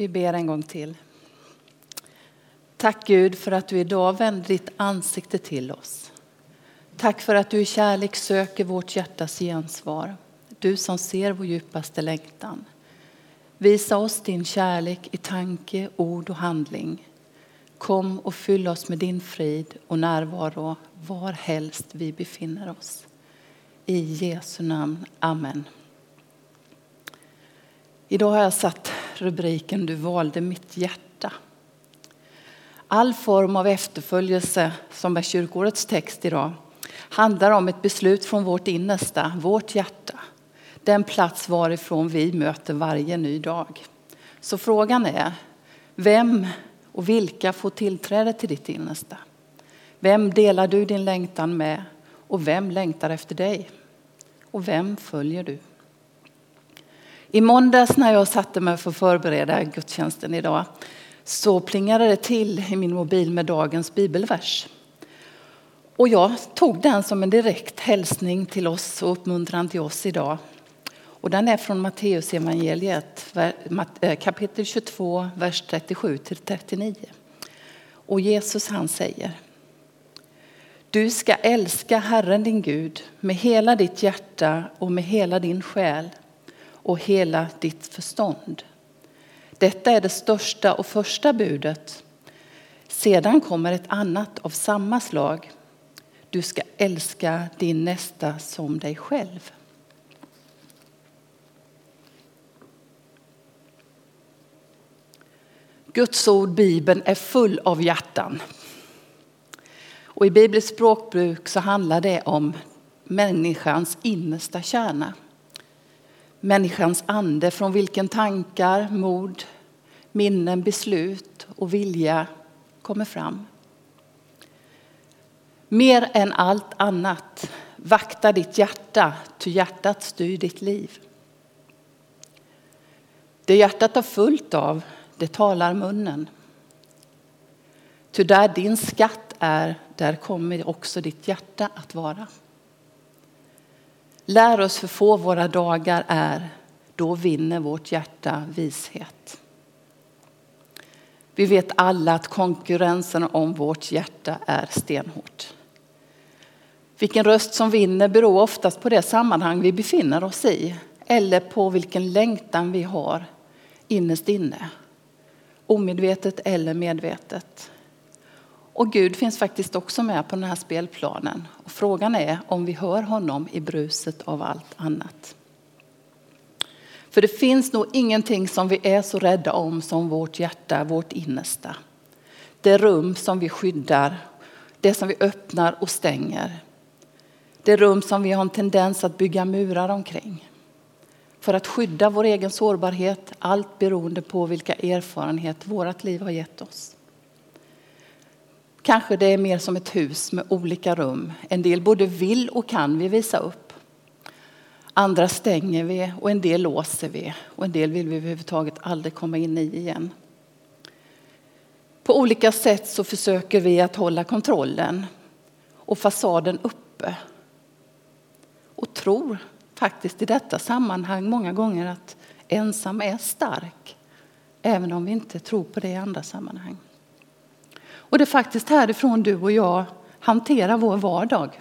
Vi ber en gång till. Tack Gud för att du idag vänder ditt ansikte till oss. Tack för att du i kärlek söker vårt hjärtas gensvar. Du som ser vår djupaste längtan. Visa oss din kärlek i tanke, ord och handling. Kom och fyll oss med din frid och närvaro var helst vi befinner oss. I Jesu namn. Amen. Idag har jag satt rubriken Du valde mitt hjärta. All form av efterföljelse, som är kyrkårets text idag, handlar om ett beslut från vårt innersta, vårt hjärta. Den plats varifrån vi möter varje ny dag. Så frågan är, vem och vilka får tillträde till ditt innersta? Vem delar du din längtan med och vem längtar efter dig? Och vem följer du? I måndags när jag satte mig för att förbereda gudstjänsten idag så plingade det till i min mobil med dagens bibelvers. Och jag tog den som en direkt hälsning till oss och uppmuntran till oss idag. Och den är från Matteus evangeliet eh, kapitel 22, vers 37 till 39. Och Jesus han säger Du ska älska Herren din Gud med hela ditt hjärta och med hela din själ och hela ditt förstånd. Detta är det största och första budet. Sedan kommer ett annat av samma slag. Du ska älska din nästa som dig själv. Guds ord, Bibeln, är full av hjärtan. Och I bibliskt språkbruk så handlar det om människans innersta kärna. Människans ande från vilken tankar, mod, minnen, beslut och vilja kommer fram. Mer än allt annat, vakta ditt hjärta, ty hjärtat styr ditt liv. Det hjärtat har fullt av, det talar munnen. Ty där din skatt är, där kommer också ditt hjärta att vara. Lär oss hur få våra dagar är, då vinner vårt hjärta vishet. Vi vet alla att konkurrensen om vårt hjärta är stenhård. Vilken röst som vinner beror oftast på det sammanhang vi befinner oss i eller på vilken längtan vi har innerst inne. Omedvetet eller medvetet. Och Gud finns faktiskt också med på den här spelplanen. Och frågan är om vi hör honom i bruset av allt annat. För det finns nog ingenting som vi är så rädda om som vårt hjärta, vårt innersta. Det rum som vi skyddar, det som vi öppnar och stänger. Det rum som vi har en tendens att bygga murar omkring. För att skydda vår egen sårbarhet, allt beroende på vilka erfarenheter vårt liv har gett oss. Kanske det är mer som ett hus med olika rum. En del både vill och kan vi visa upp. Andra stänger vi och en del låser vi och en del vill vi överhuvudtaget aldrig komma in i igen. På olika sätt så försöker vi att hålla kontrollen och fasaden uppe. Och tror faktiskt i detta sammanhang många gånger att ensam är stark. Även om vi inte tror på det i andra sammanhang. Och det är faktiskt härifrån du och jag hanterar vår vardag.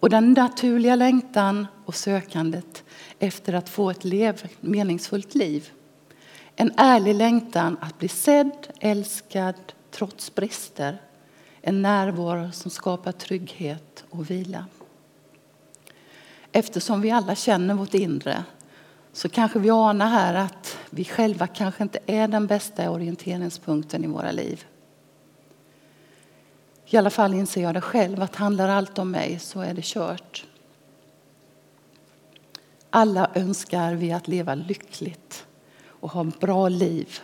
Och den naturliga längtan och sökandet efter att få ett lev, meningsfullt liv. En ärlig längtan att bli sedd, älskad trots brister. En närvaro som skapar trygghet och vila. Eftersom vi alla känner vårt inre så kanske vi anar här att vi själva kanske inte är den bästa orienteringspunkten i våra liv. I alla fall inser jag det själv, att handlar allt om mig så är det kört. Alla önskar vi att leva lyckligt och ha ett bra liv.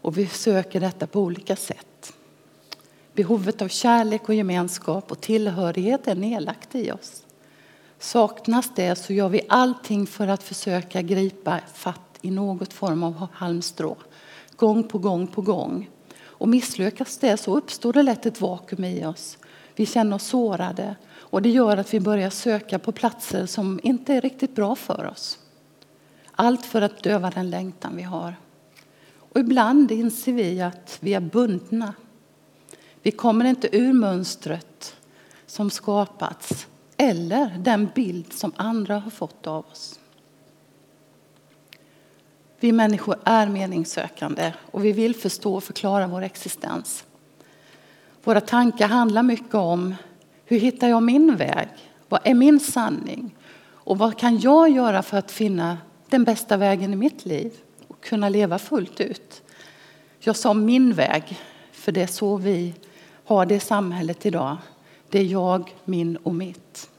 Och vi söker detta på olika sätt. Behovet av kärlek och gemenskap och tillhörighet är nedlagt i oss. Saknas det så gör vi allting för att försöka gripa fatt i något form av halmstrå. Gång på gång på gång. Och misslyckas det så uppstår det lätt ett vakuum i oss. Vi känner oss sårade och det gör att vi börjar söka på platser som inte är riktigt bra för oss. Allt för att döva den längtan vi har. Och ibland inser vi att vi är bundna. Vi kommer inte ur mönstret som skapats eller den bild som andra har fått av oss. Vi människor är meningssökande och vi vill förstå och förklara vår existens. Våra tankar handlar mycket om hur hittar jag min väg? Vad är min sanning? Och vad kan jag göra för att finna den bästa vägen i mitt liv och kunna leva fullt ut? Jag sa min väg, för det är så vi har det samhället idag. Det är jag, min och mitt.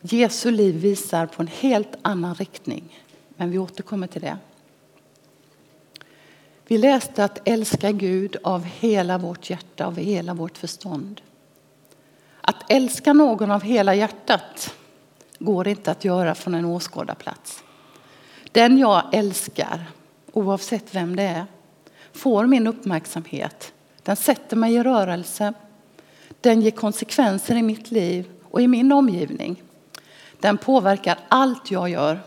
Jesu liv visar på en helt annan riktning, men vi återkommer till det. Vi läste att älska Gud av hela vårt hjärta, av hela vårt förstånd. Att älska någon av hela hjärtat går inte att göra från en åskådarplats. Den jag älskar, oavsett vem det är, får min uppmärksamhet. Den sätter mig i rörelse. Den ger konsekvenser i mitt liv och i min omgivning. Den påverkar allt jag gör.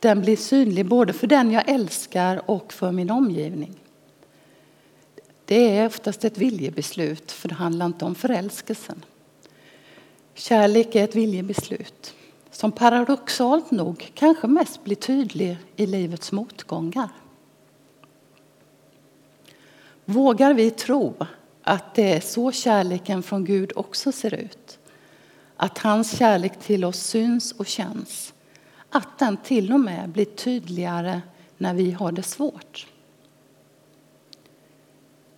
Den blir synlig både för den jag älskar och för min omgivning. Det är oftast ett viljebeslut, för det handlar inte om förälskelsen. Kärlek är ett viljebeslut som paradoxalt nog kanske mest blir tydlig i livets motgångar. Vågar vi tro att det är så kärleken från Gud också ser ut? Att hans kärlek till oss syns och känns. Att den till och med blir tydligare när vi har det svårt.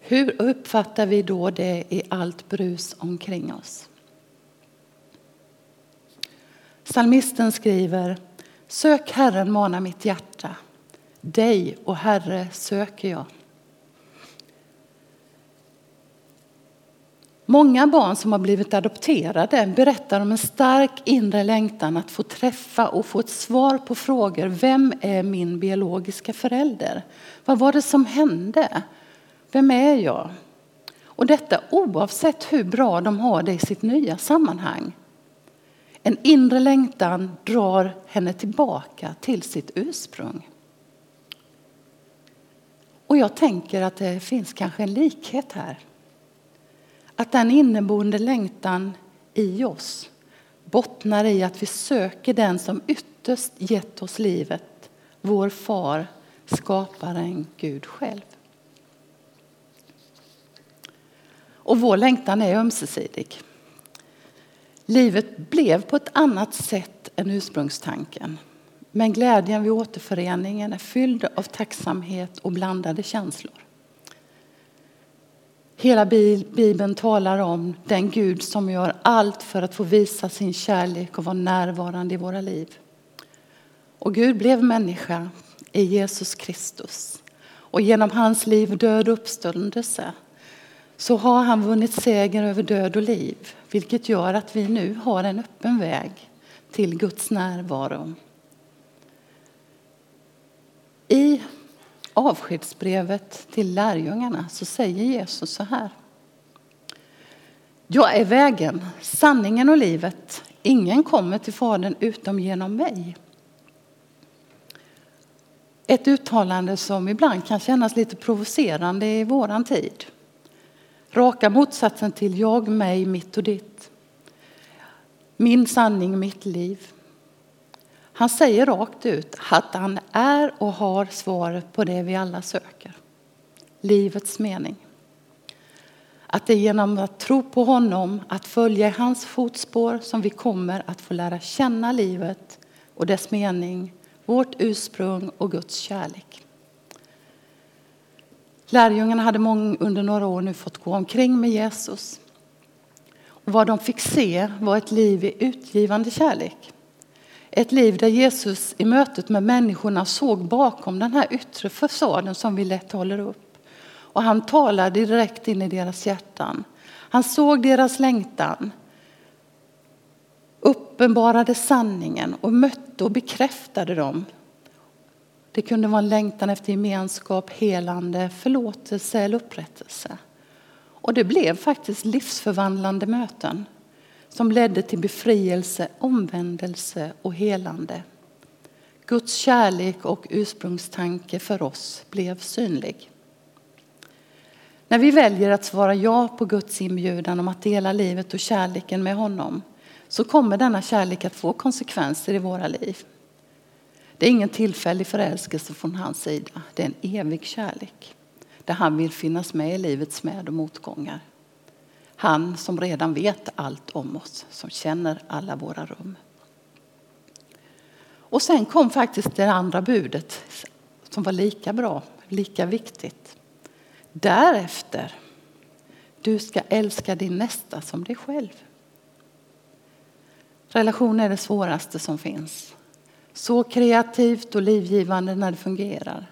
Hur uppfattar vi då det i allt brus omkring oss? Psalmisten skriver Sök Herren, mana mitt hjärta. Dig, och Herre, söker jag. Många barn som har blivit adopterade berättar om en stark inre längtan att få träffa och få ett svar på frågor. Vem är min biologiska förälder? Vad var det som hände? Vem är jag? Och detta oavsett hur bra de har det i sitt nya sammanhang. En inre längtan drar henne tillbaka till sitt ursprung. Och jag tänker att det finns kanske en likhet här. Att den inneboende längtan i oss bottnar i att vi söker den som ytterst gett oss livet, vår far, skaparen Gud själv. Och vår längtan är ömsesidig. Livet blev på ett annat sätt än ursprungstanken. Men glädjen vid återföreningen är fylld av tacksamhet och blandade känslor. Hela Bibeln talar om den Gud som gör allt för att få visa sin kärlek och vara närvarande i våra liv. Och Gud blev människa i Jesus Kristus. Och genom hans liv, död och uppståndelse så har han vunnit seger över död och liv, vilket gör att vi nu har en öppen väg till Guds närvaro. I avskedsbrevet till lärjungarna så säger Jesus så här. Jag är vägen, sanningen och livet. Ingen kommer till Fadern utom genom mig. Ett uttalande som ibland kan kännas lite provocerande i våran tid. Raka motsatsen till jag, mig, mitt och ditt. Min sanning, mitt liv. Han säger rakt ut att han är och har svaret på det vi alla söker. Livets mening. Att det är genom att tro på honom, att följa i hans fotspår som vi kommer att få lära känna livet och dess mening, vårt ursprung och Guds kärlek. Lärjungarna hade många, under några år nu fått gå omkring med Jesus. Och vad de fick se var ett liv i utgivande kärlek. Ett liv där Jesus i mötet med människorna såg bakom den här yttre fasaden som vi lätt håller upp. Och han talade direkt in i deras hjärtan. Han såg deras längtan, uppenbarade sanningen och mötte och bekräftade dem det kunde vara en längtan efter gemenskap, helande, förlåtelse eller upprättelse. Och det blev faktiskt livsförvandlande möten som ledde till befrielse, omvändelse och helande. Guds kärlek och ursprungstanke för oss blev synlig. När vi väljer att svara ja på Guds inbjudan om att dela livet och kärleken med honom så kommer denna kärlek att få konsekvenser i våra liv. Det är ingen tillfällig förälskelse från hans sida, det är en evig kärlek där han vill finnas med i livets med och motgångar. Han som redan vet allt om oss, som känner alla våra rum. Och sen kom faktiskt det andra budet som var lika bra, lika viktigt. Därefter, du ska älska din nästa som dig själv. Relation är det svåraste som finns. Så kreativt och livgivande när det fungerar.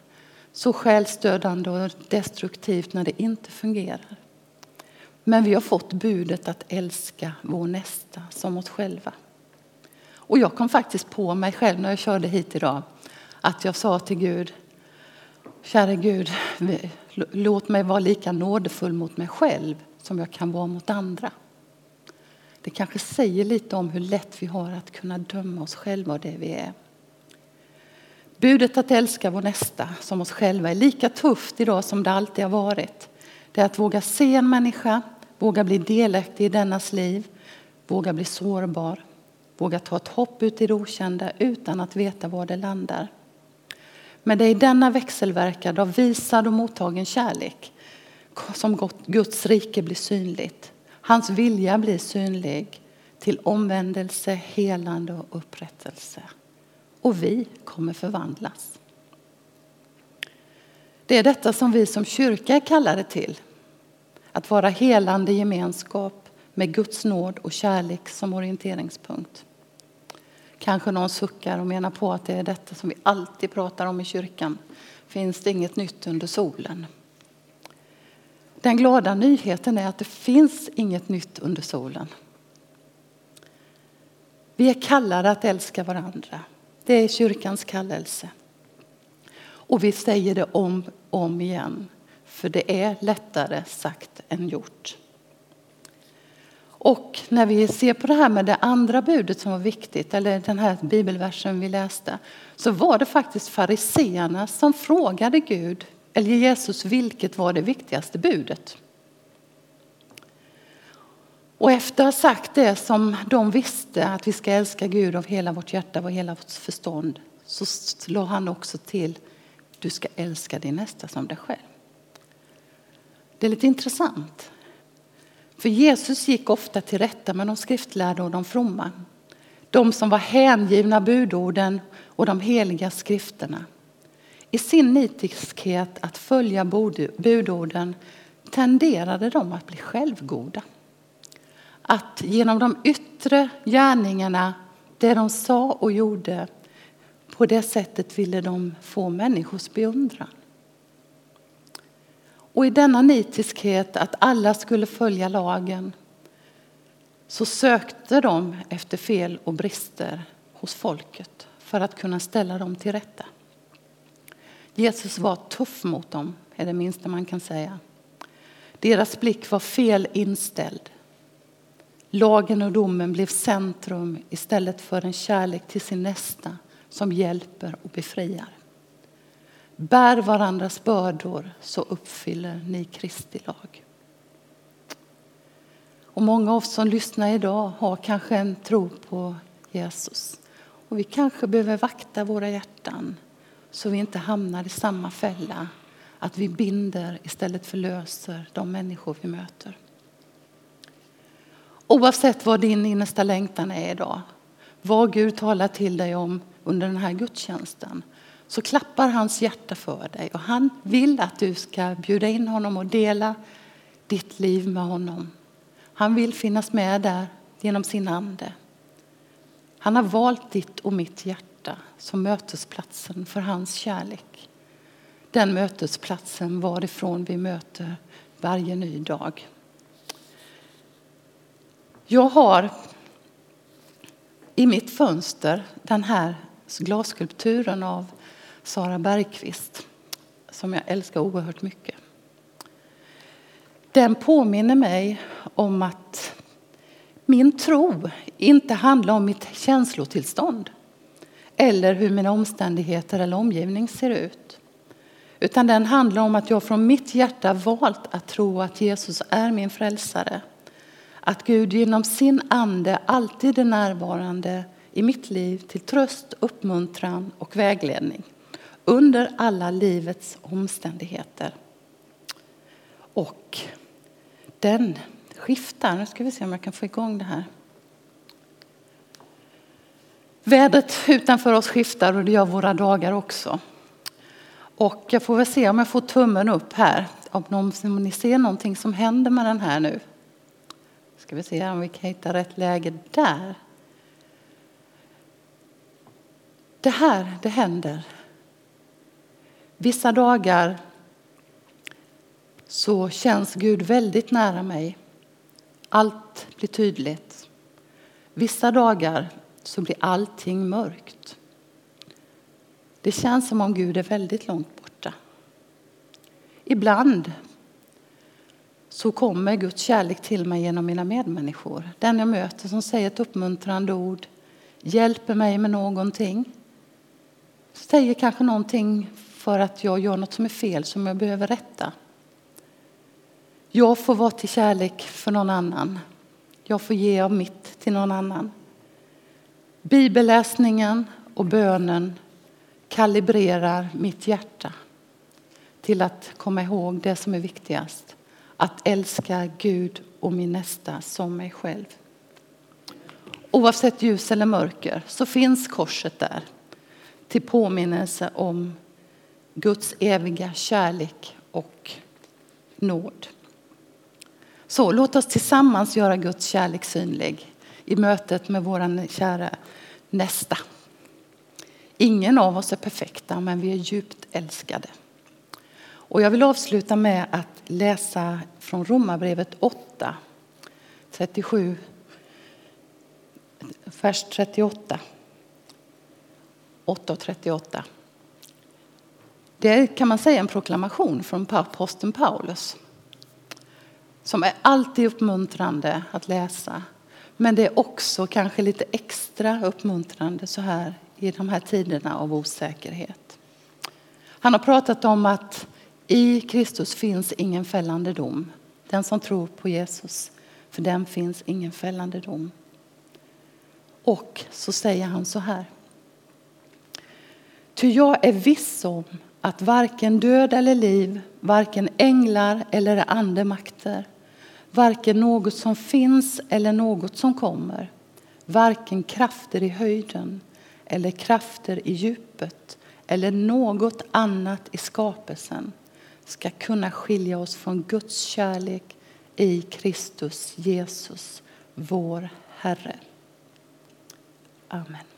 Så själsdödande och destruktivt när det inte fungerar. Men vi har fått budet att älska vår nästa som oss själva. Och jag kom faktiskt på mig själv när jag körde hit idag att jag sa till Gud, käre Gud, låt mig vara lika nådefull mot mig själv som jag kan vara mot andra. Det kanske säger lite om hur lätt vi har att kunna döma oss själva och det vi är. Budet att älska vår nästa som oss själva är lika tufft idag som det alltid har varit. Det är att våga se en människa, våga bli delaktig i dennas liv, våga bli sårbar, våga ta ett hopp ut i det okända utan att veta var det landar. Men det är i denna växelverkan av visad och mottagen kärlek som Guds rike blir synligt. Hans vilja blir synlig till omvändelse, helande och upprättelse. Och vi kommer förvandlas. Det är detta som vi som kyrka är kallade till. Att vara helande gemenskap med Guds nåd och kärlek som orienteringspunkt. Kanske någon suckar och menar på att det är detta som vi alltid pratar om i kyrkan. Finns det inget nytt under solen? Den glada nyheten är att det finns inget nytt under solen. Vi är kallade att älska varandra. Det är kyrkans kallelse. Och vi säger det om och om igen, för det är lättare sagt än gjort. Och när vi ser på det här med det andra budet som var viktigt, eller den här bibelversen vi läste, så var det faktiskt fariseerna som frågade Gud, eller Jesus, vilket var det viktigaste budet. Och efter att ha sagt det som de visste, att vi ska älska Gud av hela vårt hjärta och hela vårt förstånd, så slår han också till, du ska älska din nästa som dig själv. Det är lite intressant. För Jesus gick ofta till rätta med de skriftlärda och de fromma. De som var hängivna budorden och de heliga skrifterna. I sin nitiskhet att följa budorden tenderade de att bli självgoda. Att genom de yttre gärningarna, det de sa och gjorde, på det sättet ville de få människors beundran. Och i denna nitiskhet att alla skulle följa lagen så sökte de efter fel och brister hos folket för att kunna ställa dem till rätta. Jesus var tuff mot dem, är det minsta man kan säga. Deras blick var fel inställd. Lagen och domen blev centrum istället för en kärlek till sin nästa som hjälper och befriar. Bär varandras bördor så uppfyller ni Kristi lag. Och många av oss som lyssnar idag har kanske en tro på Jesus. Och vi kanske behöver vakta våra hjärtan så vi inte hamnar i samma fälla. Att vi binder istället för löser de människor vi möter. Oavsett vad din innersta längtan är idag, vad Gud talar till dig om under den här gudstjänsten, så klappar hans hjärta för dig och han vill att du ska bjuda in honom och dela ditt liv med honom. Han vill finnas med där genom sin ande. Han har valt ditt och mitt hjärta som mötesplatsen för hans kärlek. Den mötesplatsen varifrån vi möter varje ny dag. Jag har i mitt fönster den här glasskulpturen av Sara Bergqvist som jag älskar oerhört mycket. Den påminner mig om att min tro inte handlar om mitt känslotillstånd eller hur mina omständigheter eller omgivning ser ut. Utan den handlar om att jag från mitt hjärta valt att tro att Jesus är min frälsare. Att Gud genom sin ande alltid är närvarande i mitt liv till tröst, uppmuntran och vägledning under alla livets omständigheter. Och den skiftar. Nu ska vi se om jag kan få igång det här. Vädret utanför oss skiftar och det gör våra dagar också. Och jag får väl se om jag får tummen upp här. Om ni ser någonting som händer med den här nu. Ska vi se om vi kan hitta rätt läge där. Det här, det händer. Vissa dagar så känns Gud väldigt nära mig. Allt blir tydligt. Vissa dagar så blir allting mörkt. Det känns som om Gud är väldigt långt borta. Ibland så kommer Guds kärlek till mig genom mina medmänniskor. Den jag möter som säger ett uppmuntrande ord, hjälper mig med någonting. Säger kanske någonting för att jag gör något som är fel som jag behöver rätta. Jag får vara till kärlek för någon annan. Jag får ge av mitt till någon annan. Bibelläsningen och bönen kalibrerar mitt hjärta till att komma ihåg det som är viktigast. Att älska Gud och min nästa som mig själv. Oavsett ljus eller mörker så finns korset där till påminnelse om Guds eviga kärlek och nåd. Så låt oss tillsammans göra Guds kärlek synlig i mötet med vår kära nästa. Ingen av oss är perfekta, men vi är djupt älskade. Och jag vill avsluta med att läsa från Romarbrevet 8, 37, vers 38. 8 och 38. Det kan man säga en proklamation från aposteln Paulus som är alltid uppmuntrande att läsa. Men det är också kanske lite extra uppmuntrande så här i de här tiderna av osäkerhet. Han har pratat om att i Kristus finns ingen fällande dom. Den som tror på Jesus, för den finns ingen fällande dom. Och så säger han så här. Ty jag är viss om att varken död eller liv, varken änglar eller andemakter, varken något som finns eller något som kommer, varken krafter i höjden eller krafter i djupet eller något annat i skapelsen ska kunna skilja oss från Guds kärlek i Kristus Jesus, vår Herre. Amen.